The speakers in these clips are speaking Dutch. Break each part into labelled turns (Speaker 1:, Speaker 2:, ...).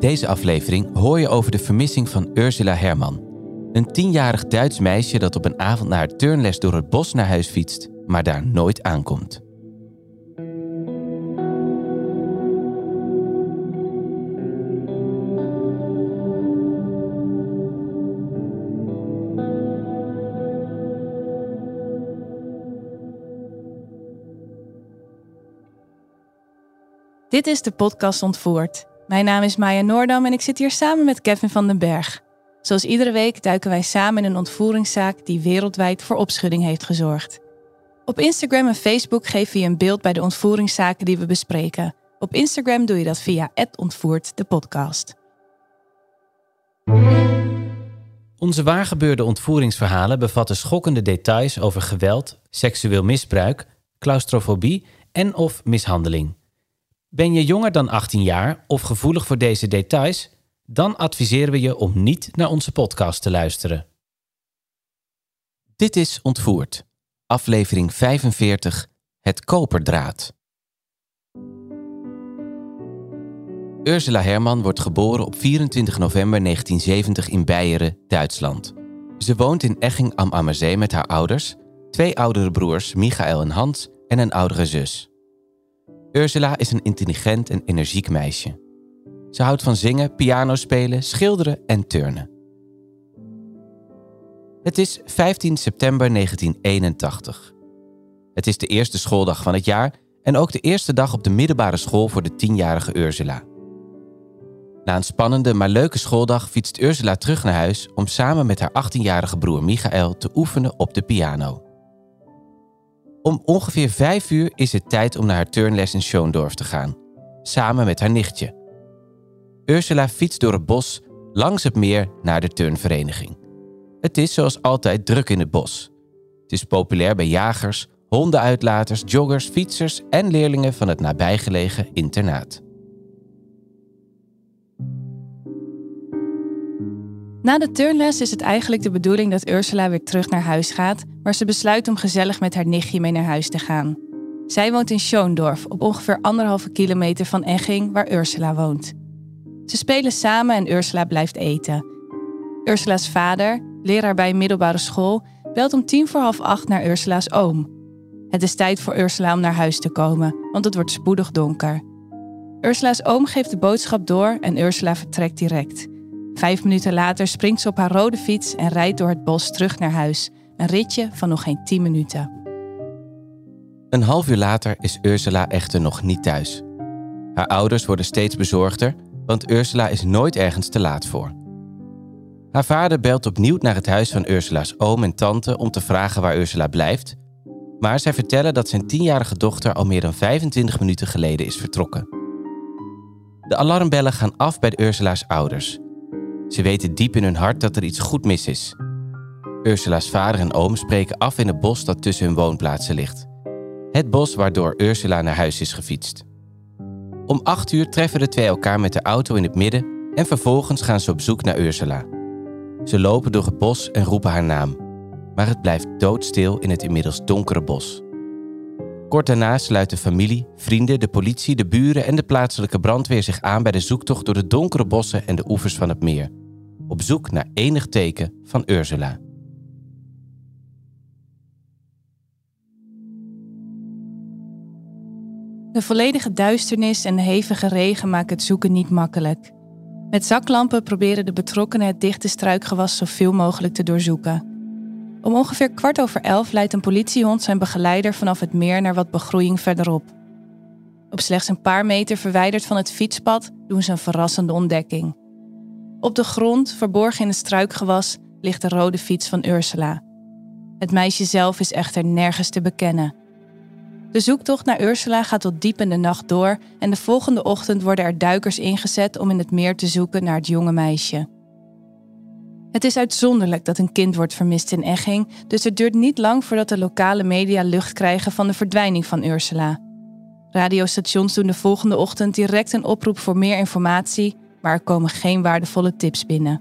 Speaker 1: Deze aflevering hoor je over de vermissing van Ursula Herman. Een tienjarig Duits meisje dat op een avond na haar turnles door het bos naar huis fietst, maar daar nooit aankomt.
Speaker 2: Dit is de podcast Ontvoerd. Mijn naam is Maya Noordam en ik zit hier samen met Kevin van den Berg. Zoals iedere week duiken wij samen in een ontvoeringszaak die wereldwijd voor opschudding heeft gezorgd. Op Instagram en Facebook we je een beeld bij de ontvoeringszaken die we bespreken. Op Instagram doe je dat via @ontvoerd de podcast.
Speaker 1: Onze waargebeurde ontvoeringsverhalen bevatten schokkende details over geweld, seksueel misbruik, claustrofobie en of mishandeling. Ben je jonger dan 18 jaar of gevoelig voor deze details? Dan adviseren we je om niet naar onze podcast te luisteren. Dit is Ontvoerd, aflevering 45, Het koperdraad. Ursula Herman wordt geboren op 24 november 1970 in Beieren, Duitsland. Ze woont in Eching am Ammerzee met haar ouders, twee oudere broers Michael en Hans en een oudere zus. Ursula is een intelligent en energiek meisje. Ze houdt van zingen, piano spelen, schilderen en turnen. Het is 15 september 1981. Het is de eerste schooldag van het jaar en ook de eerste dag op de middelbare school voor de tienjarige Ursula. Na een spannende maar leuke schooldag fietst Ursula terug naar huis om samen met haar 18-jarige broer Michael te oefenen op de piano. Om ongeveer vijf uur is het tijd om naar haar turnles in Schoondorf te gaan, samen met haar nichtje. Ursula fietst door het bos langs het meer naar de turnvereniging. Het is zoals altijd druk in het bos. Het is populair bij jagers, hondenuitlaters, joggers, fietsers en leerlingen van het nabijgelegen internaat.
Speaker 2: Na de turnles is het eigenlijk de bedoeling dat Ursula weer terug naar huis gaat, maar ze besluit om gezellig met haar nichtje mee naar huis te gaan. Zij woont in Schoondorf, op ongeveer anderhalve kilometer van Eching, waar Ursula woont. Ze spelen samen en Ursula blijft eten. Ursula's vader, leraar bij een middelbare school, belt om tien voor half acht naar Ursula's oom. Het is tijd voor Ursula om naar huis te komen, want het wordt spoedig donker. Ursula's oom geeft de boodschap door en Ursula vertrekt direct. Vijf minuten later springt ze op haar rode fiets en rijdt door het bos terug naar huis. Een ritje van nog geen tien minuten.
Speaker 1: Een half uur later is Ursula echter nog niet thuis. Haar ouders worden steeds bezorgder, want Ursula is nooit ergens te laat voor. Haar vader belt opnieuw naar het huis van Ursula's oom en tante om te vragen waar Ursula blijft, maar zij vertellen dat zijn tienjarige dochter al meer dan 25 minuten geleden is vertrokken. De alarmbellen gaan af bij Ursula's ouders ze weten diep in hun hart dat er iets goed mis is. Ursula's vader en oom spreken af in het bos dat tussen hun woonplaatsen ligt. Het bos waardoor Ursula naar huis is gefietst. Om acht uur treffen de twee elkaar met de auto in het midden en vervolgens gaan ze op zoek naar Ursula. Ze lopen door het bos en roepen haar naam, maar het blijft doodstil in het inmiddels donkere bos. Kort daarna sluiten familie, vrienden, de politie, de buren en de plaatselijke brandweer zich aan bij de zoektocht door de donkere bossen en de oevers van het meer. Op zoek naar enig teken van Ursula.
Speaker 2: De volledige duisternis en de hevige regen maken het zoeken niet makkelijk. Met zaklampen proberen de betrokkenen het dichte struikgewas zoveel mogelijk te doorzoeken. Om ongeveer kwart over elf leidt een politiehond zijn begeleider vanaf het meer naar wat begroeiing verderop. Op slechts een paar meter verwijderd van het fietspad doen ze een verrassende ontdekking. Op de grond, verborgen in het struikgewas, ligt de rode fiets van Ursula. Het meisje zelf is echter nergens te bekennen. De zoektocht naar Ursula gaat tot diep in de nacht door en de volgende ochtend worden er duikers ingezet om in het meer te zoeken naar het jonge meisje. Het is uitzonderlijk dat een kind wordt vermist in Egging, dus het duurt niet lang voordat de lokale media lucht krijgen van de verdwijning van Ursula. Radiostations doen de volgende ochtend direct een oproep voor meer informatie, maar er komen geen waardevolle tips binnen.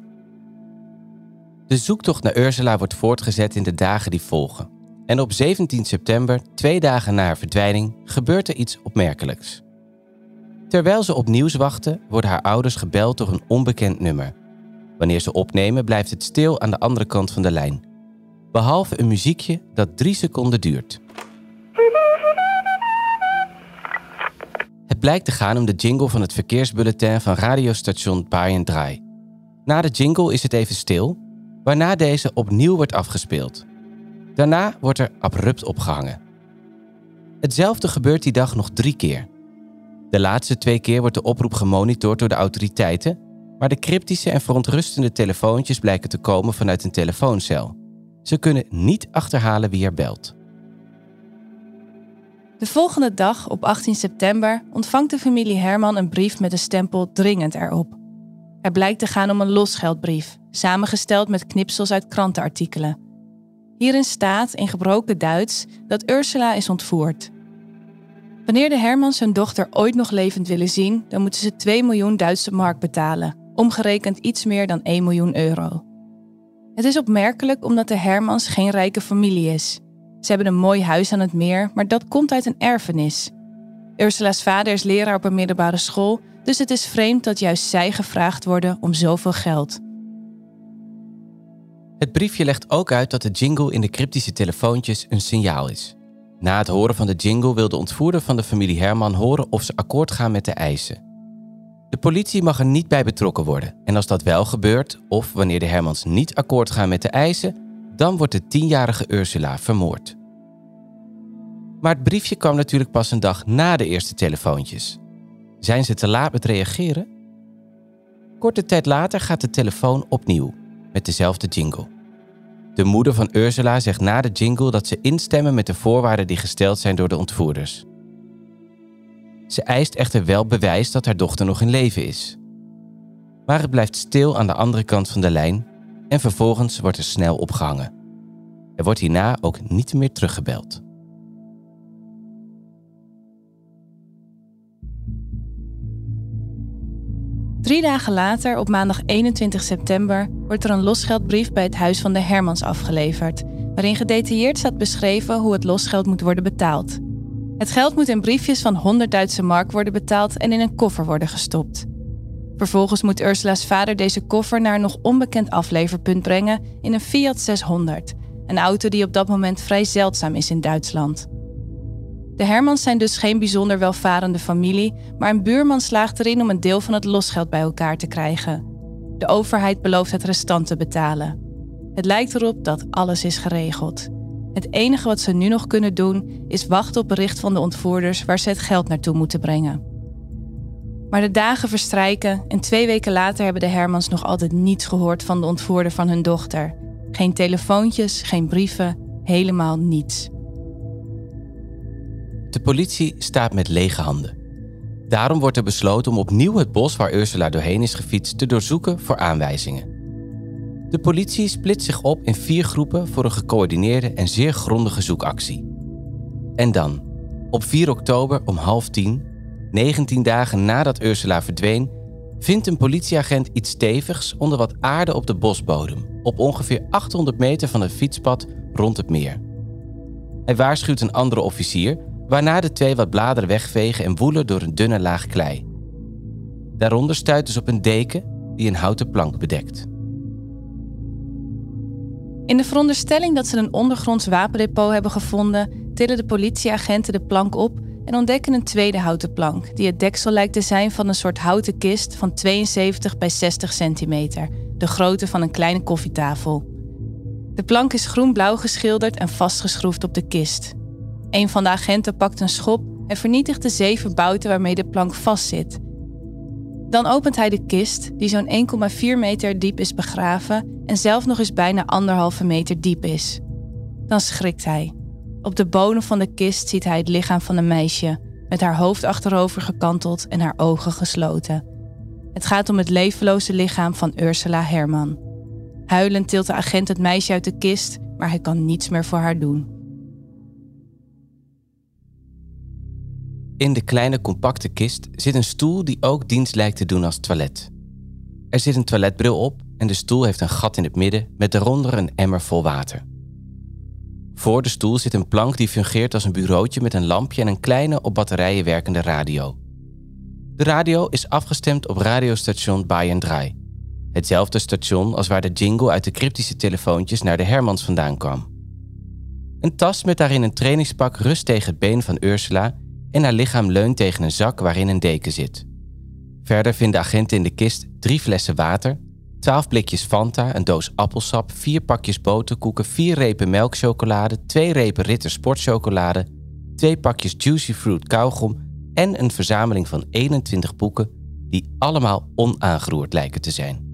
Speaker 1: De zoektocht naar Ursula wordt voortgezet in de dagen die volgen. En op 17 september, twee dagen na haar verdwijning, gebeurt er iets opmerkelijks. Terwijl ze op nieuws wachten, worden haar ouders gebeld door een onbekend nummer. Wanneer ze opnemen, blijft het stil aan de andere kant van de lijn. Behalve een muziekje dat drie seconden duurt. Het blijkt te gaan om de jingle van het verkeersbulletin van radiostation Baai Draai. Na de jingle is het even stil, waarna deze opnieuw wordt afgespeeld. Daarna wordt er abrupt opgehangen. Hetzelfde gebeurt die dag nog drie keer. De laatste twee keer wordt de oproep gemonitord door de autoriteiten, maar de cryptische en verontrustende telefoontjes blijken te komen vanuit een telefooncel. Ze kunnen niet achterhalen wie er belt.
Speaker 2: De volgende dag, op 18 september, ontvangt de familie Herman een brief met de stempel dringend erop. Er blijkt te gaan om een losgeldbrief, samengesteld met knipsels uit krantenartikelen. Hierin staat in gebroken Duits dat Ursula is ontvoerd. Wanneer de Hermans hun dochter ooit nog levend willen zien, dan moeten ze 2 miljoen Duitse mark betalen, omgerekend iets meer dan 1 miljoen euro. Het is opmerkelijk omdat de Hermans geen rijke familie is. Ze hebben een mooi huis aan het meer, maar dat komt uit een erfenis. Ursula's vader is leraar op een middelbare school, dus het is vreemd dat juist zij gevraagd worden om zoveel geld.
Speaker 1: Het briefje legt ook uit dat de jingle in de cryptische telefoontjes een signaal is. Na het horen van de jingle wil de ontvoerder van de familie Herman horen of ze akkoord gaan met de eisen. De politie mag er niet bij betrokken worden en als dat wel gebeurt, of wanneer de Hermans niet akkoord gaan met de eisen, dan wordt de tienjarige Ursula vermoord. Maar het briefje kwam natuurlijk pas een dag na de eerste telefoontjes. Zijn ze te laat met reageren? Korte tijd later gaat de telefoon opnieuw met dezelfde jingle. De moeder van Ursula zegt na de jingle dat ze instemmen met de voorwaarden die gesteld zijn door de ontvoerders. Ze eist echter wel bewijs dat haar dochter nog in leven is. Maar het blijft stil aan de andere kant van de lijn en vervolgens wordt er snel opgehangen. Er wordt hierna ook niet meer teruggebeld.
Speaker 2: Drie dagen later, op maandag 21 september, wordt er een losgeldbrief bij het huis van de Hermans afgeleverd, waarin gedetailleerd staat beschreven hoe het losgeld moet worden betaald. Het geld moet in briefjes van 100 Duitse mark worden betaald en in een koffer worden gestopt. Vervolgens moet Ursula's vader deze koffer naar een nog onbekend afleverpunt brengen in een Fiat 600, een auto die op dat moment vrij zeldzaam is in Duitsland. De Hermans zijn dus geen bijzonder welvarende familie, maar een buurman slaagt erin om een deel van het losgeld bij elkaar te krijgen. De overheid belooft het restant te betalen. Het lijkt erop dat alles is geregeld. Het enige wat ze nu nog kunnen doen is wachten op bericht van de ontvoerders waar ze het geld naartoe moeten brengen. Maar de dagen verstrijken en twee weken later hebben de Hermans nog altijd niets gehoord van de ontvoerder van hun dochter. Geen telefoontjes, geen brieven, helemaal niets.
Speaker 1: De politie staat met lege handen. Daarom wordt er besloten om opnieuw het bos waar Ursula doorheen is gefietst te doorzoeken voor aanwijzingen. De politie splitst zich op in vier groepen voor een gecoördineerde en zeer grondige zoekactie. En dan, op 4 oktober om half tien, 19 dagen nadat Ursula verdween, vindt een politieagent iets stevigs onder wat aarde op de bosbodem, op ongeveer 800 meter van het fietspad rond het meer. Hij waarschuwt een andere officier waarna de twee wat bladeren wegvegen en woelen door een dunne laag klei. Daaronder stuiten ze op een deken die een houten plank bedekt.
Speaker 2: In de veronderstelling dat ze een ondergronds wapendepot hebben gevonden, tillen de politieagenten de plank op en ontdekken een tweede houten plank, die het deksel lijkt te zijn van een soort houten kist van 72 bij 60 centimeter, de grootte van een kleine koffietafel. De plank is groen-blauw geschilderd en vastgeschroefd op de kist. Een van de agenten pakt een schop en vernietigt de zeven bouten waarmee de plank vastzit. Dan opent hij de kist, die zo'n 1,4 meter diep is begraven en zelf nog eens bijna anderhalve meter diep is. Dan schrikt hij. Op de bodem van de kist ziet hij het lichaam van een meisje, met haar hoofd achterover gekanteld en haar ogen gesloten. Het gaat om het levenloze lichaam van Ursula Herman. Huilend tilt de agent het meisje uit de kist, maar hij kan niets meer voor haar doen.
Speaker 1: In de kleine compacte kist zit een stoel die ook dienst lijkt te doen als toilet. Er zit een toiletbril op en de stoel heeft een gat in het midden met daaronder een emmer vol water. Voor de stoel zit een plank die fungeert als een bureautje met een lampje en een kleine op batterijen werkende radio. De radio is afgestemd op radiostation Bay Dry. Hetzelfde station als waar de jingle uit de cryptische telefoontjes naar de Hermans vandaan kwam. Een tas met daarin een trainingspak rust tegen het been van Ursula en haar lichaam leunt tegen een zak waarin een deken zit. Verder vinden agenten in de kist drie flessen water, twaalf blikjes Fanta, een doos appelsap, vier pakjes boterkoeken, vier repen melkchocolade, twee repen Ritter sportchocolade, twee pakjes Juicy Fruit kauwgom en een verzameling van 21 boeken die allemaal onaangeroerd lijken te zijn.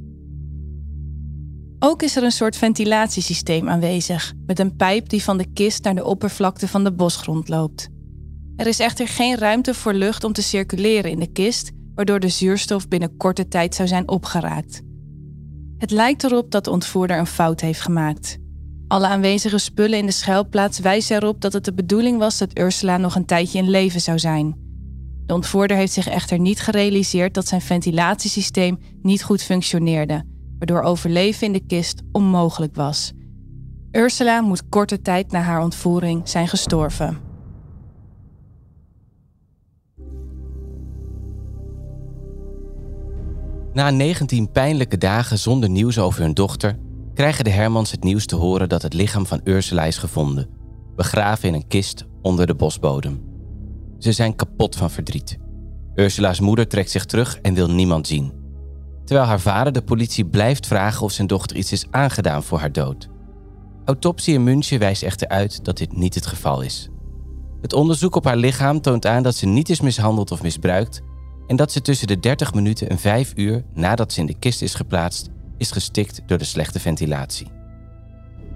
Speaker 2: Ook is er een soort ventilatiesysteem aanwezig, met een pijp die van de kist naar de oppervlakte van de bosgrond loopt. Er is echter geen ruimte voor lucht om te circuleren in de kist, waardoor de zuurstof binnen korte tijd zou zijn opgeraakt. Het lijkt erop dat de ontvoerder een fout heeft gemaakt. Alle aanwezige spullen in de schuilplaats wijzen erop dat het de bedoeling was dat Ursula nog een tijdje in leven zou zijn. De ontvoerder heeft zich echter niet gerealiseerd dat zijn ventilatiesysteem niet goed functioneerde, waardoor overleven in de kist onmogelijk was. Ursula moet korte tijd na haar ontvoering zijn gestorven.
Speaker 1: Na 19 pijnlijke dagen zonder nieuws over hun dochter, krijgen de Hermans het nieuws te horen dat het lichaam van Ursula is gevonden, begraven in een kist onder de bosbodem. Ze zijn kapot van verdriet. Ursula's moeder trekt zich terug en wil niemand zien. Terwijl haar vader de politie blijft vragen of zijn dochter iets is aangedaan voor haar dood. Autopsie in München wijst echter uit dat dit niet het geval is. Het onderzoek op haar lichaam toont aan dat ze niet is mishandeld of misbruikt, en dat ze tussen de 30 minuten en 5 uur nadat ze in de kist is geplaatst, is gestikt door de slechte ventilatie.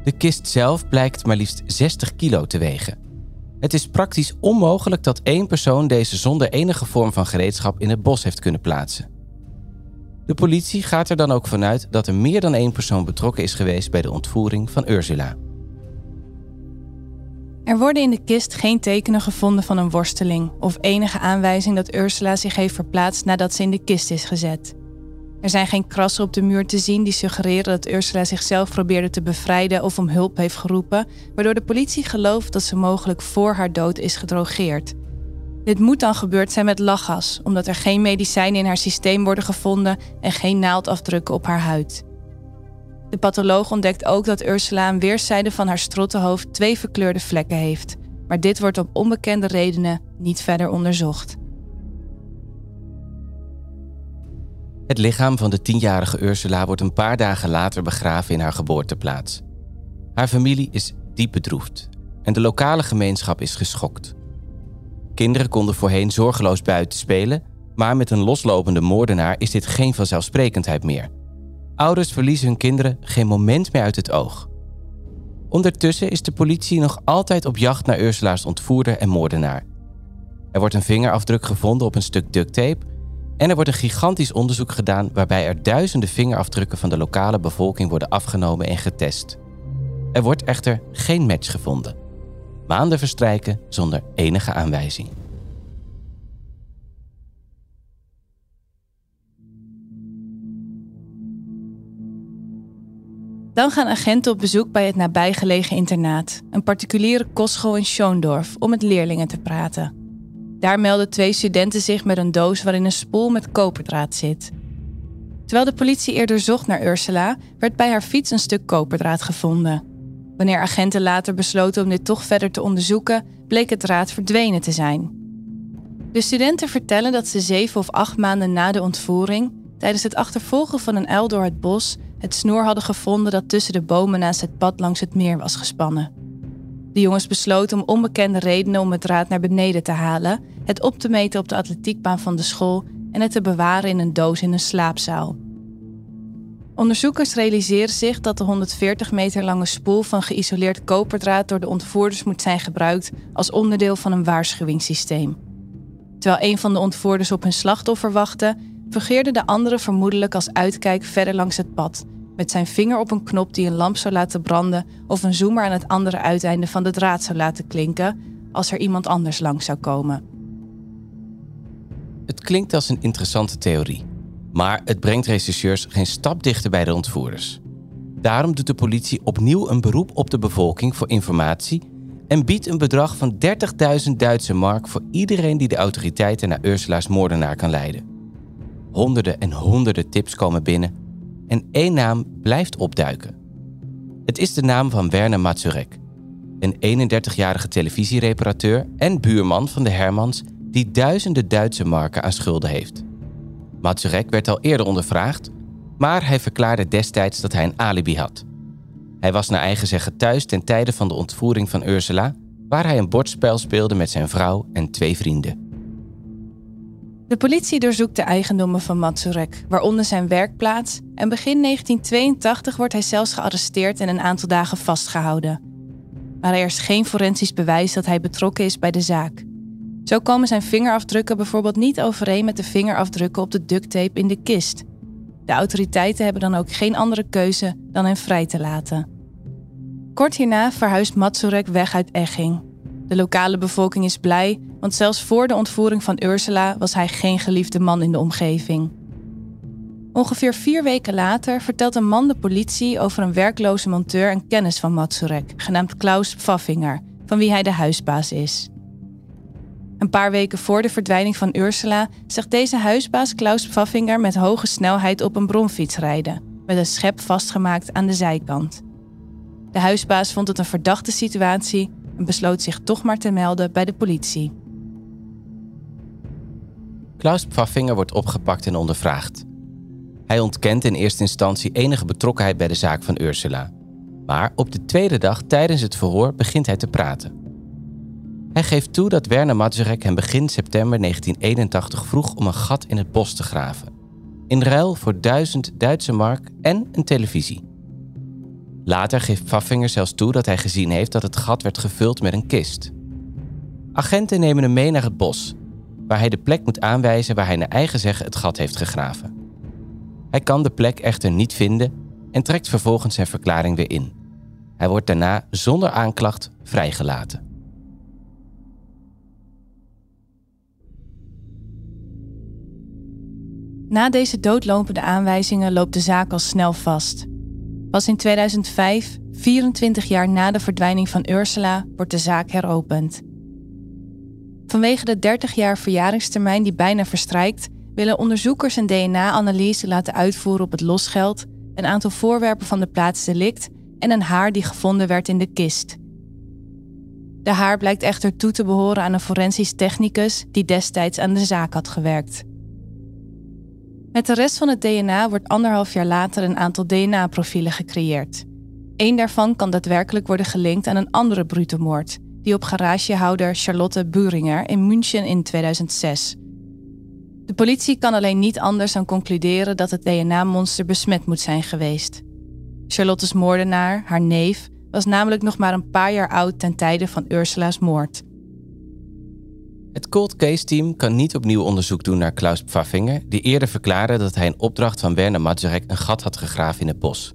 Speaker 1: De kist zelf blijkt maar liefst 60 kilo te wegen. Het is praktisch onmogelijk dat één persoon deze zonder enige vorm van gereedschap in het bos heeft kunnen plaatsen. De politie gaat er dan ook vanuit dat er meer dan één persoon betrokken is geweest bij de ontvoering van Ursula.
Speaker 2: Er worden in de kist geen tekenen gevonden van een worsteling of enige aanwijzing dat Ursula zich heeft verplaatst nadat ze in de kist is gezet. Er zijn geen krassen op de muur te zien die suggereren dat Ursula zichzelf probeerde te bevrijden of om hulp heeft geroepen, waardoor de politie gelooft dat ze mogelijk voor haar dood is gedrogeerd. Dit moet dan gebeurd zijn met lachgas, omdat er geen medicijnen in haar systeem worden gevonden en geen naaldafdrukken op haar huid. De patholoog ontdekt ook dat Ursula aan weerszijden van haar strottenhoofd twee verkleurde vlekken heeft, maar dit wordt op onbekende redenen niet verder onderzocht.
Speaker 1: Het lichaam van de tienjarige Ursula wordt een paar dagen later begraven in haar geboorteplaats. Haar familie is diep bedroefd en de lokale gemeenschap is geschokt. Kinderen konden voorheen zorgeloos buiten spelen, maar met een loslopende moordenaar is dit geen vanzelfsprekendheid meer. Ouders verliezen hun kinderen geen moment meer uit het oog. Ondertussen is de politie nog altijd op jacht naar Ursula's ontvoerder en moordenaar. Er wordt een vingerafdruk gevonden op een stuk ducttape en er wordt een gigantisch onderzoek gedaan waarbij er duizenden vingerafdrukken van de lokale bevolking worden afgenomen en getest. Er wordt echter geen match gevonden. Maanden verstrijken zonder enige aanwijzing.
Speaker 2: Dan gaan agenten op bezoek bij het nabijgelegen internaat, een particuliere kostschool in Schoondorf, om met leerlingen te praten. Daar melden twee studenten zich met een doos waarin een spoel met koperdraad zit. Terwijl de politie eerder zocht naar Ursula, werd bij haar fiets een stuk koperdraad gevonden. Wanneer agenten later besloten om dit toch verder te onderzoeken, bleek het draad verdwenen te zijn. De studenten vertellen dat ze zeven of acht maanden na de ontvoering, tijdens het achtervolgen van een uil door het bos, het snoer hadden gevonden dat tussen de bomen naast het pad langs het meer was gespannen. De jongens besloten om onbekende redenen om het draad naar beneden te halen, het op te meten op de atletiekbaan van de school en het te bewaren in een doos in een slaapzaal. Onderzoekers realiseren zich dat de 140 meter lange spoel van geïsoleerd koperdraad door de ontvoerders moet zijn gebruikt als onderdeel van een waarschuwingssysteem. Terwijl een van de ontvoerders op hun slachtoffer wachtte, fungeerde de andere vermoedelijk als uitkijk verder langs het pad, met zijn vinger op een knop die een lamp zou laten branden of een zoemer aan het andere uiteinde van de draad zou laten klinken als er iemand anders langs zou komen.
Speaker 1: Het klinkt als een interessante theorie, maar het brengt rechercheurs geen stap dichter bij de ontvoerders. Daarom doet de politie opnieuw een beroep op de bevolking voor informatie en biedt een bedrag van 30.000 Duitse mark voor iedereen die de autoriteiten naar Ursula's moordenaar kan leiden. Honderden en honderden tips komen binnen en één naam blijft opduiken. Het is de naam van Werner Mazurek, een 31-jarige televisiereparateur en buurman van de Hermans die duizenden Duitse marken aan schulden heeft. Mazurek werd al eerder ondervraagd, maar hij verklaarde destijds dat hij een alibi had. Hij was naar eigen zeggen thuis ten tijde van de ontvoering van Ursula, waar hij een bordspel speelde met zijn vrouw en twee vrienden.
Speaker 2: De politie doorzoekt de eigendommen van Matsurek, waaronder zijn werkplaats, en begin 1982 wordt hij zelfs gearresteerd en een aantal dagen vastgehouden. Maar er is geen forensisch bewijs dat hij betrokken is bij de zaak. Zo komen zijn vingerafdrukken bijvoorbeeld niet overeen met de vingerafdrukken op de ducttape in de kist. De autoriteiten hebben dan ook geen andere keuze dan hem vrij te laten. Kort hierna verhuist Matsurek weg uit Egging. De lokale bevolking is blij, want zelfs voor de ontvoering van Ursula was hij geen geliefde man in de omgeving. Ongeveer vier weken later vertelt een man de politie over een werkloze monteur en kennis van Matsurek, genaamd Klaus Pfaffinger, van wie hij de huisbaas is. Een paar weken voor de verdwijning van Ursula zegt deze huisbaas Klaus Pfaffinger met hoge snelheid op een bromfiets rijden, met een schep vastgemaakt aan de zijkant. De huisbaas vond het een verdachte situatie en besloot zich toch maar te melden bij de politie.
Speaker 1: Klaus Pfaffinger wordt opgepakt en ondervraagd. Hij ontkent in eerste instantie enige betrokkenheid bij de zaak van Ursula. Maar op de tweede dag tijdens het verhoor begint hij te praten. Hij geeft toe dat Werner Mazurek hem begin september 1981 vroeg om een gat in het bos te graven. In ruil voor duizend Duitse mark en een televisie. Later geeft Pfaffinger zelfs toe dat hij gezien heeft dat het gat werd gevuld met een kist. Agenten nemen hem mee naar het bos, waar hij de plek moet aanwijzen waar hij naar eigen zeggen het gat heeft gegraven. Hij kan de plek echter niet vinden en trekt vervolgens zijn verklaring weer in. Hij wordt daarna zonder aanklacht vrijgelaten.
Speaker 2: Na deze doodlopende aanwijzingen loopt de zaak al snel vast. Pas in 2005, 24 jaar na de verdwijning van Ursula, wordt de zaak heropend. Vanwege de 30 jaar verjaringstermijn die bijna verstrijkt, willen onderzoekers een DNA-analyse laten uitvoeren op het losgeld, een aantal voorwerpen van de plaats delict en een haar die gevonden werd in de kist. De haar blijkt echter toe te behoren aan een forensisch technicus die destijds aan de zaak had gewerkt. Met de rest van het DNA wordt anderhalf jaar later een aantal DNA-profielen gecreëerd. Eén daarvan kan daadwerkelijk worden gelinkt aan een andere brute moord, die op garagehouder Charlotte Buringer in München in 2006. De politie kan alleen niet anders dan concluderen dat het DNA-monster besmet moet zijn geweest. Charlottes moordenaar, haar neef, was namelijk nog maar een paar jaar oud ten tijde van Ursula's moord.
Speaker 1: Het cold case team kan niet opnieuw onderzoek doen naar Klaus Pfaffinger, die eerder verklaarde dat hij een opdracht van Werner Mazurek een gat had gegraven in het bos.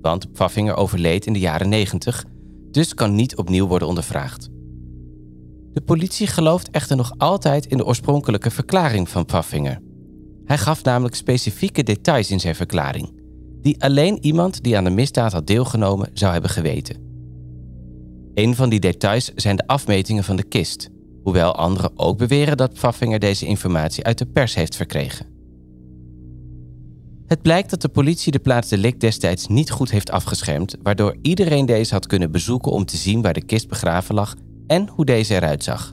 Speaker 1: Want Pfaffinger overleed in de jaren 90, dus kan niet opnieuw worden ondervraagd. De politie gelooft echter nog altijd in de oorspronkelijke verklaring van Pfaffinger. Hij gaf namelijk specifieke details in zijn verklaring, die alleen iemand die aan de misdaad had deelgenomen zou hebben geweten. Een van die details zijn de afmetingen van de kist, hoewel anderen ook beweren dat Pfaffinger deze informatie uit de pers heeft verkregen. Het blijkt dat de politie de plaats delict destijds niet goed heeft afgeschermd, waardoor iedereen deze had kunnen bezoeken om te zien waar de kist begraven lag en hoe deze eruit zag.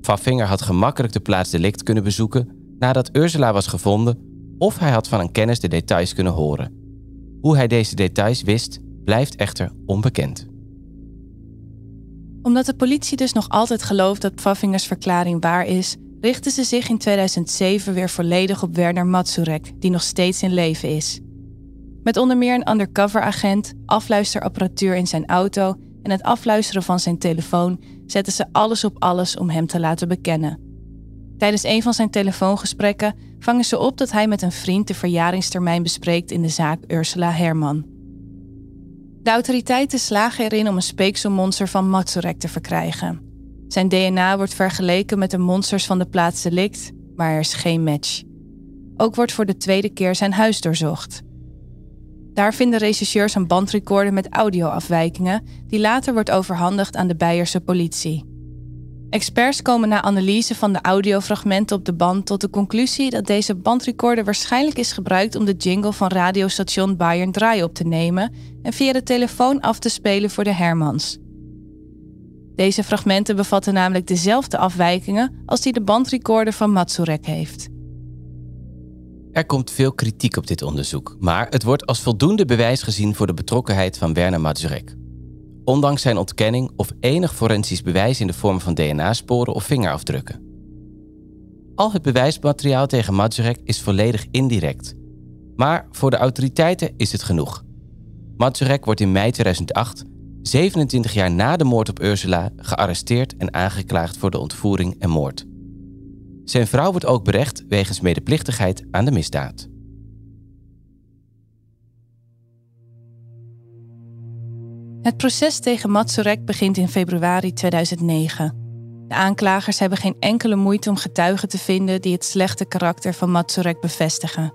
Speaker 1: Pfaffinger had gemakkelijk de plaats delict kunnen bezoeken nadat Ursula was gevonden, of hij had van een kennis de details kunnen horen. Hoe hij deze details wist, blijft echter onbekend
Speaker 2: omdat de politie dus nog altijd gelooft dat Pfaffingers verklaring waar is, richtte ze zich in 2007 weer volledig op Werner Matsurek, die nog steeds in leven is. Met onder meer een undercover agent, afluisterapparatuur in zijn auto en het afluisteren van zijn telefoon zetten ze alles op alles om hem te laten bekennen. Tijdens een van zijn telefoongesprekken vangen ze op dat hij met een vriend de verjaringstermijn bespreekt in de zaak Ursula Herman. De autoriteiten slagen erin om een speekselmonster van Matsurek te verkrijgen. Zijn DNA wordt vergeleken met de monsters van de plaats delict, maar er is geen match. Ook wordt voor de tweede keer zijn huis doorzocht. Daar vinden rechercheurs een bandrecorder met audioafwijkingen, die later wordt overhandigd aan de Beierse politie. Experts komen na analyse van de audiofragmenten op de band tot de conclusie dat deze bandrecorder waarschijnlijk is gebruikt om de jingle van radiostation Bayern Draai op te nemen en via de telefoon af te spelen voor de Hermans. Deze fragmenten bevatten namelijk dezelfde afwijkingen als die de bandrecorder van Matsurek heeft.
Speaker 1: Er komt veel kritiek op dit onderzoek, maar het wordt als voldoende bewijs gezien voor de betrokkenheid van Werner Matsurek. Ondanks zijn ontkenning of enig forensisch bewijs in de vorm van DNA-sporen of vingerafdrukken. Al het bewijsmateriaal tegen Matsurek is volledig indirect. Maar voor de autoriteiten is het genoeg. Matsurek wordt in mei 2008, 27 jaar na de moord op Ursula, gearresteerd en aangeklaagd voor de ontvoering en moord. Zijn vrouw wordt ook berecht wegens medeplichtigheid aan de misdaad.
Speaker 2: Het proces tegen Matsurek begint in februari 2009. De aanklagers hebben geen enkele moeite om getuigen te vinden die het slechte karakter van Matsurek bevestigen.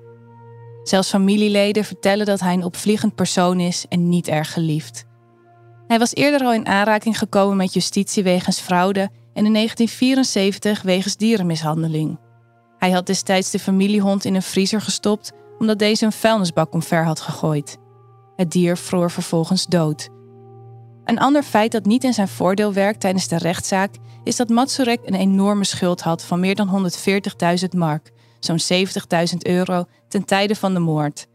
Speaker 2: Zelfs familieleden vertellen dat hij een opvliegend persoon is en niet erg geliefd. Hij was eerder al in aanraking gekomen met justitie wegens fraude en in 1974 wegens dierenmishandeling. Hij had destijds de familiehond in een vriezer gestopt omdat deze een vuilnisbak omver had gegooid. Het dier vroor vervolgens dood. Een ander feit dat niet in zijn voordeel werkt tijdens de rechtszaak is dat Matsurek een enorme schuld had van meer dan 140.000 mark, zo'n 70.000 euro, ten tijde van de moord.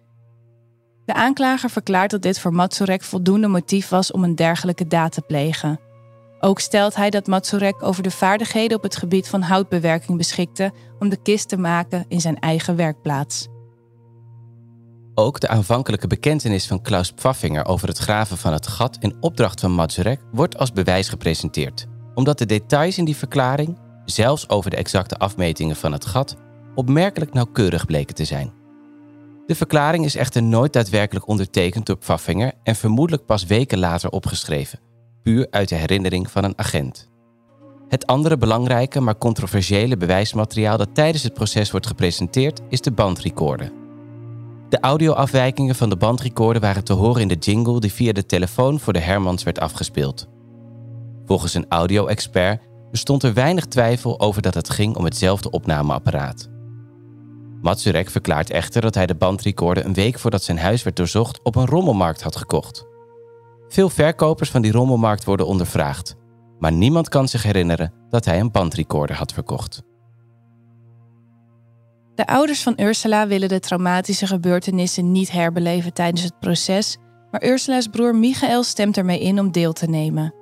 Speaker 2: De aanklager verklaart dat dit voor Matsurek voldoende motief was om een dergelijke daad te plegen. Ook stelt hij dat Matsurek over de vaardigheden op het gebied van houtbewerking beschikte om de kist te maken in zijn eigen werkplaats.
Speaker 1: Ook de aanvankelijke bekentenis van Klaus Pfaffinger over het graven van het gat in opdracht van Matsurek wordt als bewijs gepresenteerd, omdat de details in die verklaring, zelfs over de exacte afmetingen van het gat, opmerkelijk nauwkeurig bleken te zijn. De verklaring is echter nooit daadwerkelijk ondertekend door Pfaffinger en vermoedelijk pas weken later opgeschreven, puur uit de herinnering van een agent. Het andere belangrijke maar controversiële bewijsmateriaal dat tijdens het proces wordt gepresenteerd is de bandrecorder. De audioafwijkingen van de bandrecorder waren te horen in de jingle die via de telefoon voor de Hermans werd afgespeeld. Volgens een audio-expert bestond er weinig twijfel over dat het ging om hetzelfde opnameapparaat. Matsurek verklaart echter dat hij de bandrecorder een week voordat zijn huis werd doorzocht op een rommelmarkt had gekocht. Veel verkopers van die rommelmarkt worden ondervraagd, maar niemand kan zich herinneren dat hij een bandrecorder had verkocht.
Speaker 2: De ouders van Ursula willen de traumatische gebeurtenissen niet herbeleven tijdens het proces, maar Ursula's broer Michael stemt ermee in om deel te nemen.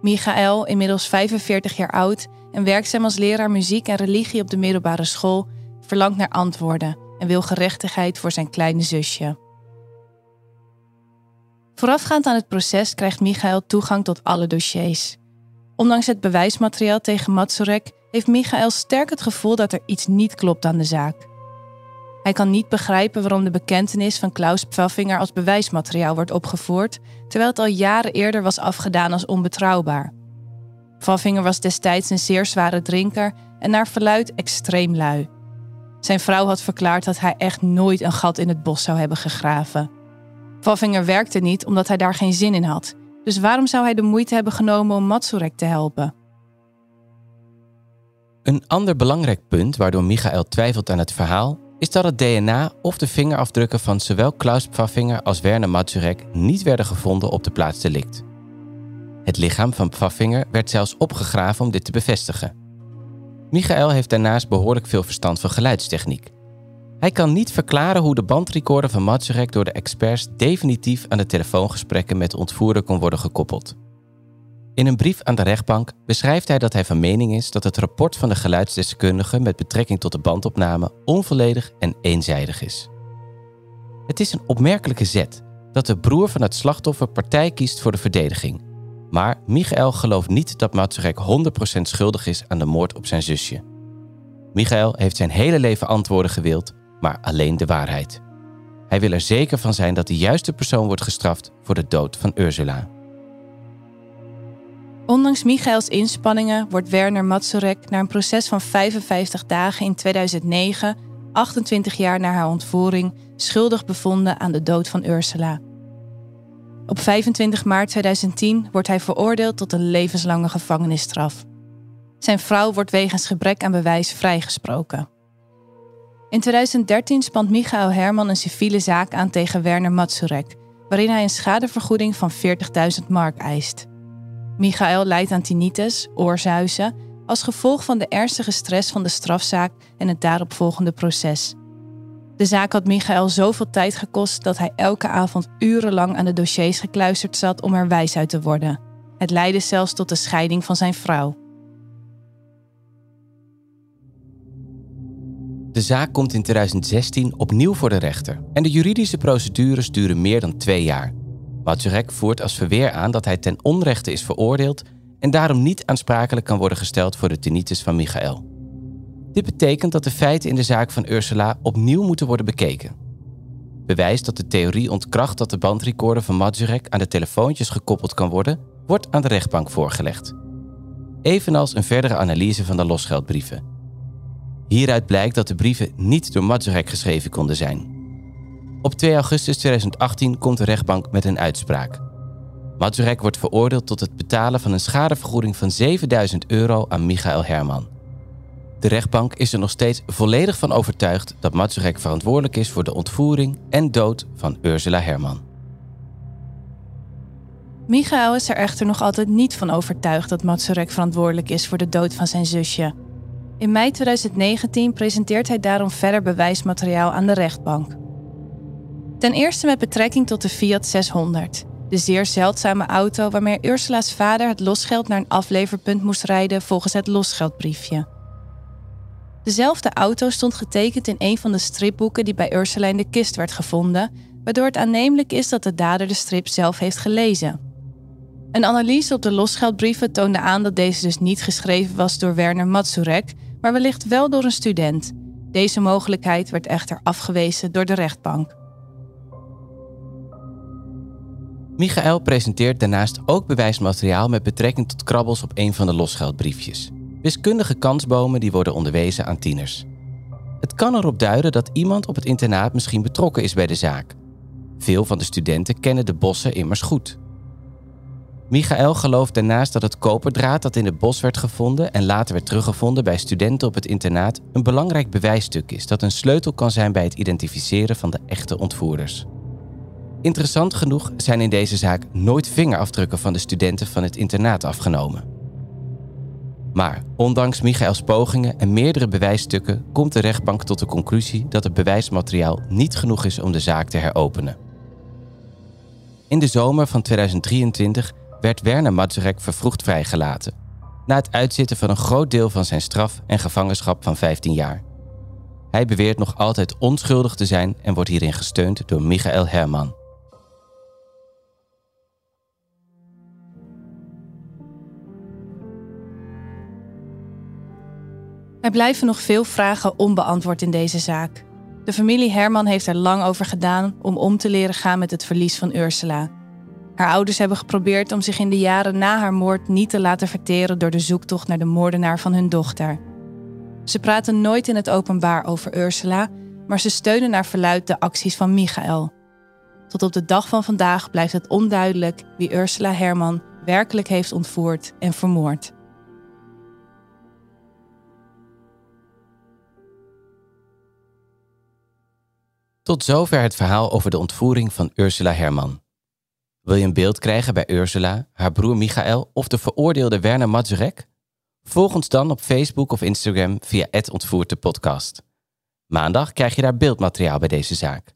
Speaker 2: Michael, inmiddels 45 jaar oud en werkzaam als leraar muziek en religie op de middelbare school, verlangt naar antwoorden en wil gerechtigheid voor zijn kleine zusje. Voorafgaand aan het proces krijgt Michael toegang tot alle dossiers. Ondanks het bewijsmateriaal tegen Matsurek heeft Michael sterk het gevoel dat er iets niet klopt aan de zaak. Hij kan niet begrijpen waarom de bekentenis van Klaus Pfaffinger als bewijsmateriaal wordt opgevoerd, terwijl het al jaren eerder was afgedaan als onbetrouwbaar. Pfaffinger was destijds een zeer zware drinker en naar verluid extreem lui. Zijn vrouw had verklaard dat hij echt nooit een gat in het bos zou hebben gegraven. Pfaffinger werkte niet omdat hij daar geen zin in had, dus waarom zou hij de moeite hebben genomen om Matsurek te helpen?
Speaker 1: Een ander belangrijk punt waardoor Michael twijfelt aan het verhaal is dat het DNA of de vingerafdrukken van zowel Klaus Pfaffinger als Werner Mazurek niet werden gevonden op de plaats delict. Het lichaam van Pfaffinger werd zelfs opgegraven om dit te bevestigen. Michael heeft daarnaast behoorlijk veel verstand van geluidstechniek. Hij kan niet verklaren hoe de bandrecorder van Mazurek door de experts definitief aan de telefoongesprekken met de ontvoerder kon worden gekoppeld. In een brief aan de rechtbank beschrijft hij dat hij van mening is dat het rapport van de geluidsdeskundige met betrekking tot de bandopname onvolledig en eenzijdig is. Het is een opmerkelijke zet dat de broer van het slachtoffer partij kiest voor de verdediging. Maar Michael gelooft niet dat Mazurek 100% schuldig is aan de moord op zijn zusje. Michael heeft zijn hele leven antwoorden gewild, maar alleen de waarheid. Hij wil er zeker van zijn dat de juiste persoon wordt gestraft voor de dood van Ursula.
Speaker 2: Ondanks Michaels inspanningen wordt Werner Mazurek na een proces van 55 dagen in 2009, 28 jaar na haar ontvoering, schuldig bevonden aan de dood van Ursula. Op 25 maart 2010 wordt hij veroordeeld tot een levenslange gevangenisstraf. Zijn vrouw wordt wegens gebrek aan bewijs vrijgesproken. In 2013 spant Michael Herman een civiele zaak aan tegen Werner Matsurek, waarin hij een schadevergoeding van 40.000 mark eist. Michael lijdt aan tinnitus, oorzuizen, als gevolg van de ernstige stress van de strafzaak en het daaropvolgende proces. De zaak had Michael zoveel tijd gekost dat hij elke avond urenlang aan de dossiers gekluisterd zat om er wijs uit te worden. Het leidde zelfs tot de scheiding van zijn vrouw.
Speaker 1: De zaak komt in 2016 opnieuw voor de rechter en de juridische procedures duren meer dan twee jaar. Mazurek voert als verweer aan dat hij ten onrechte is veroordeeld en daarom niet aansprakelijk kan worden gesteld voor de tinnitus van Michael. Dit betekent dat de feiten in de zaak van Ursula opnieuw moeten worden bekeken. Bewijs dat de theorie ontkracht dat de bandrecorder van Mazurek aan de telefoontjes gekoppeld kan worden, wordt aan de rechtbank voorgelegd. Evenals een verdere analyse van de losgeldbrieven. Hieruit blijkt dat de brieven niet door Mazurek geschreven konden zijn. Op 2 augustus 2018 komt de rechtbank met een uitspraak. Mazurek wordt veroordeeld tot het betalen van een schadevergoeding van 7000 euro aan Michael Herman. De rechtbank is er nog steeds volledig van overtuigd dat Mazurek verantwoordelijk is voor de ontvoering en dood van Ursula Herman.
Speaker 2: Michael is er echter nog altijd niet van overtuigd dat Mazurek verantwoordelijk is voor de dood van zijn zusje. In mei 2019 presenteert hij daarom verder bewijsmateriaal aan de rechtbank. Ten eerste met betrekking tot de Fiat 600, de zeer zeldzame auto waarmee Ursula's vader het losgeld naar een afleverpunt moest rijden volgens het losgeldbriefje. Dezelfde auto stond getekend in een van de stripboeken die bij Ursula in de kist werd gevonden, waardoor het aannemelijk is dat de dader de strip zelf heeft gelezen. Een analyse op de losgeldbrieven toonde aan dat deze dus niet geschreven was door Werner Matsurek, maar wellicht wel door een student. Deze mogelijkheid werd echter afgewezen door de rechtbank.
Speaker 1: Michael presenteert daarnaast ook bewijsmateriaal met betrekking tot krabbels op een van de losgeldbriefjes. Wiskundige kansbomen die worden onderwezen aan tieners. Het kan erop duiden dat iemand op het internaat misschien betrokken is bij de zaak. Veel van de studenten kennen de bossen immers goed. Michael gelooft daarnaast dat het koperdraad dat in het bos werd gevonden en later werd teruggevonden bij studenten op het internaat een belangrijk bewijsstuk is dat een sleutel kan zijn bij het identificeren van de echte ontvoerders. Interessant genoeg zijn in deze zaak nooit vingerafdrukken van de studenten van het internaat afgenomen. Maar ondanks Michaels pogingen en meerdere bewijsstukken komt de rechtbank tot de conclusie dat het bewijsmateriaal niet genoeg is om de zaak te heropenen. In de zomer van 2023 werd Werner Mazurek vervroegd vrijgelaten, na het uitzitten van een groot deel van zijn straf en gevangenschap van 15 jaar. Hij beweert nog altijd onschuldig te zijn en wordt hierin gesteund door Michael Herman.
Speaker 2: Er blijven nog veel vragen onbeantwoord in deze zaak. De familie Herman heeft er lang over gedaan om om te leren gaan met het verlies van Ursula. Haar ouders hebben geprobeerd om zich in de jaren na haar moord niet te laten verteren door de zoektocht naar de moordenaar van hun dochter. Ze praten nooit in het openbaar over Ursula, maar ze steunen naar verluid de acties van Michael. Tot op de dag van vandaag blijft het onduidelijk wie Ursula Herman werkelijk heeft ontvoerd en vermoord.
Speaker 1: Tot zover het verhaal over de ontvoering van Ursula Herman. Wil je een beeld krijgen bij Ursula, haar broer Michael of de veroordeelde Werner Mazurek? Volg ons dan op Facebook of Instagram via het podcast. Maandag krijg je daar beeldmateriaal bij deze zaak.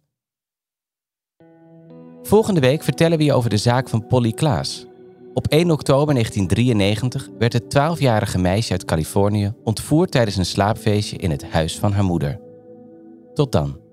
Speaker 1: Volgende week vertellen we je over de zaak van Polly Klaas. Op 1 oktober 1993 werd het 12-jarige meisje uit Californië ontvoerd tijdens een slaapfeestje in het huis van haar moeder. Tot dan.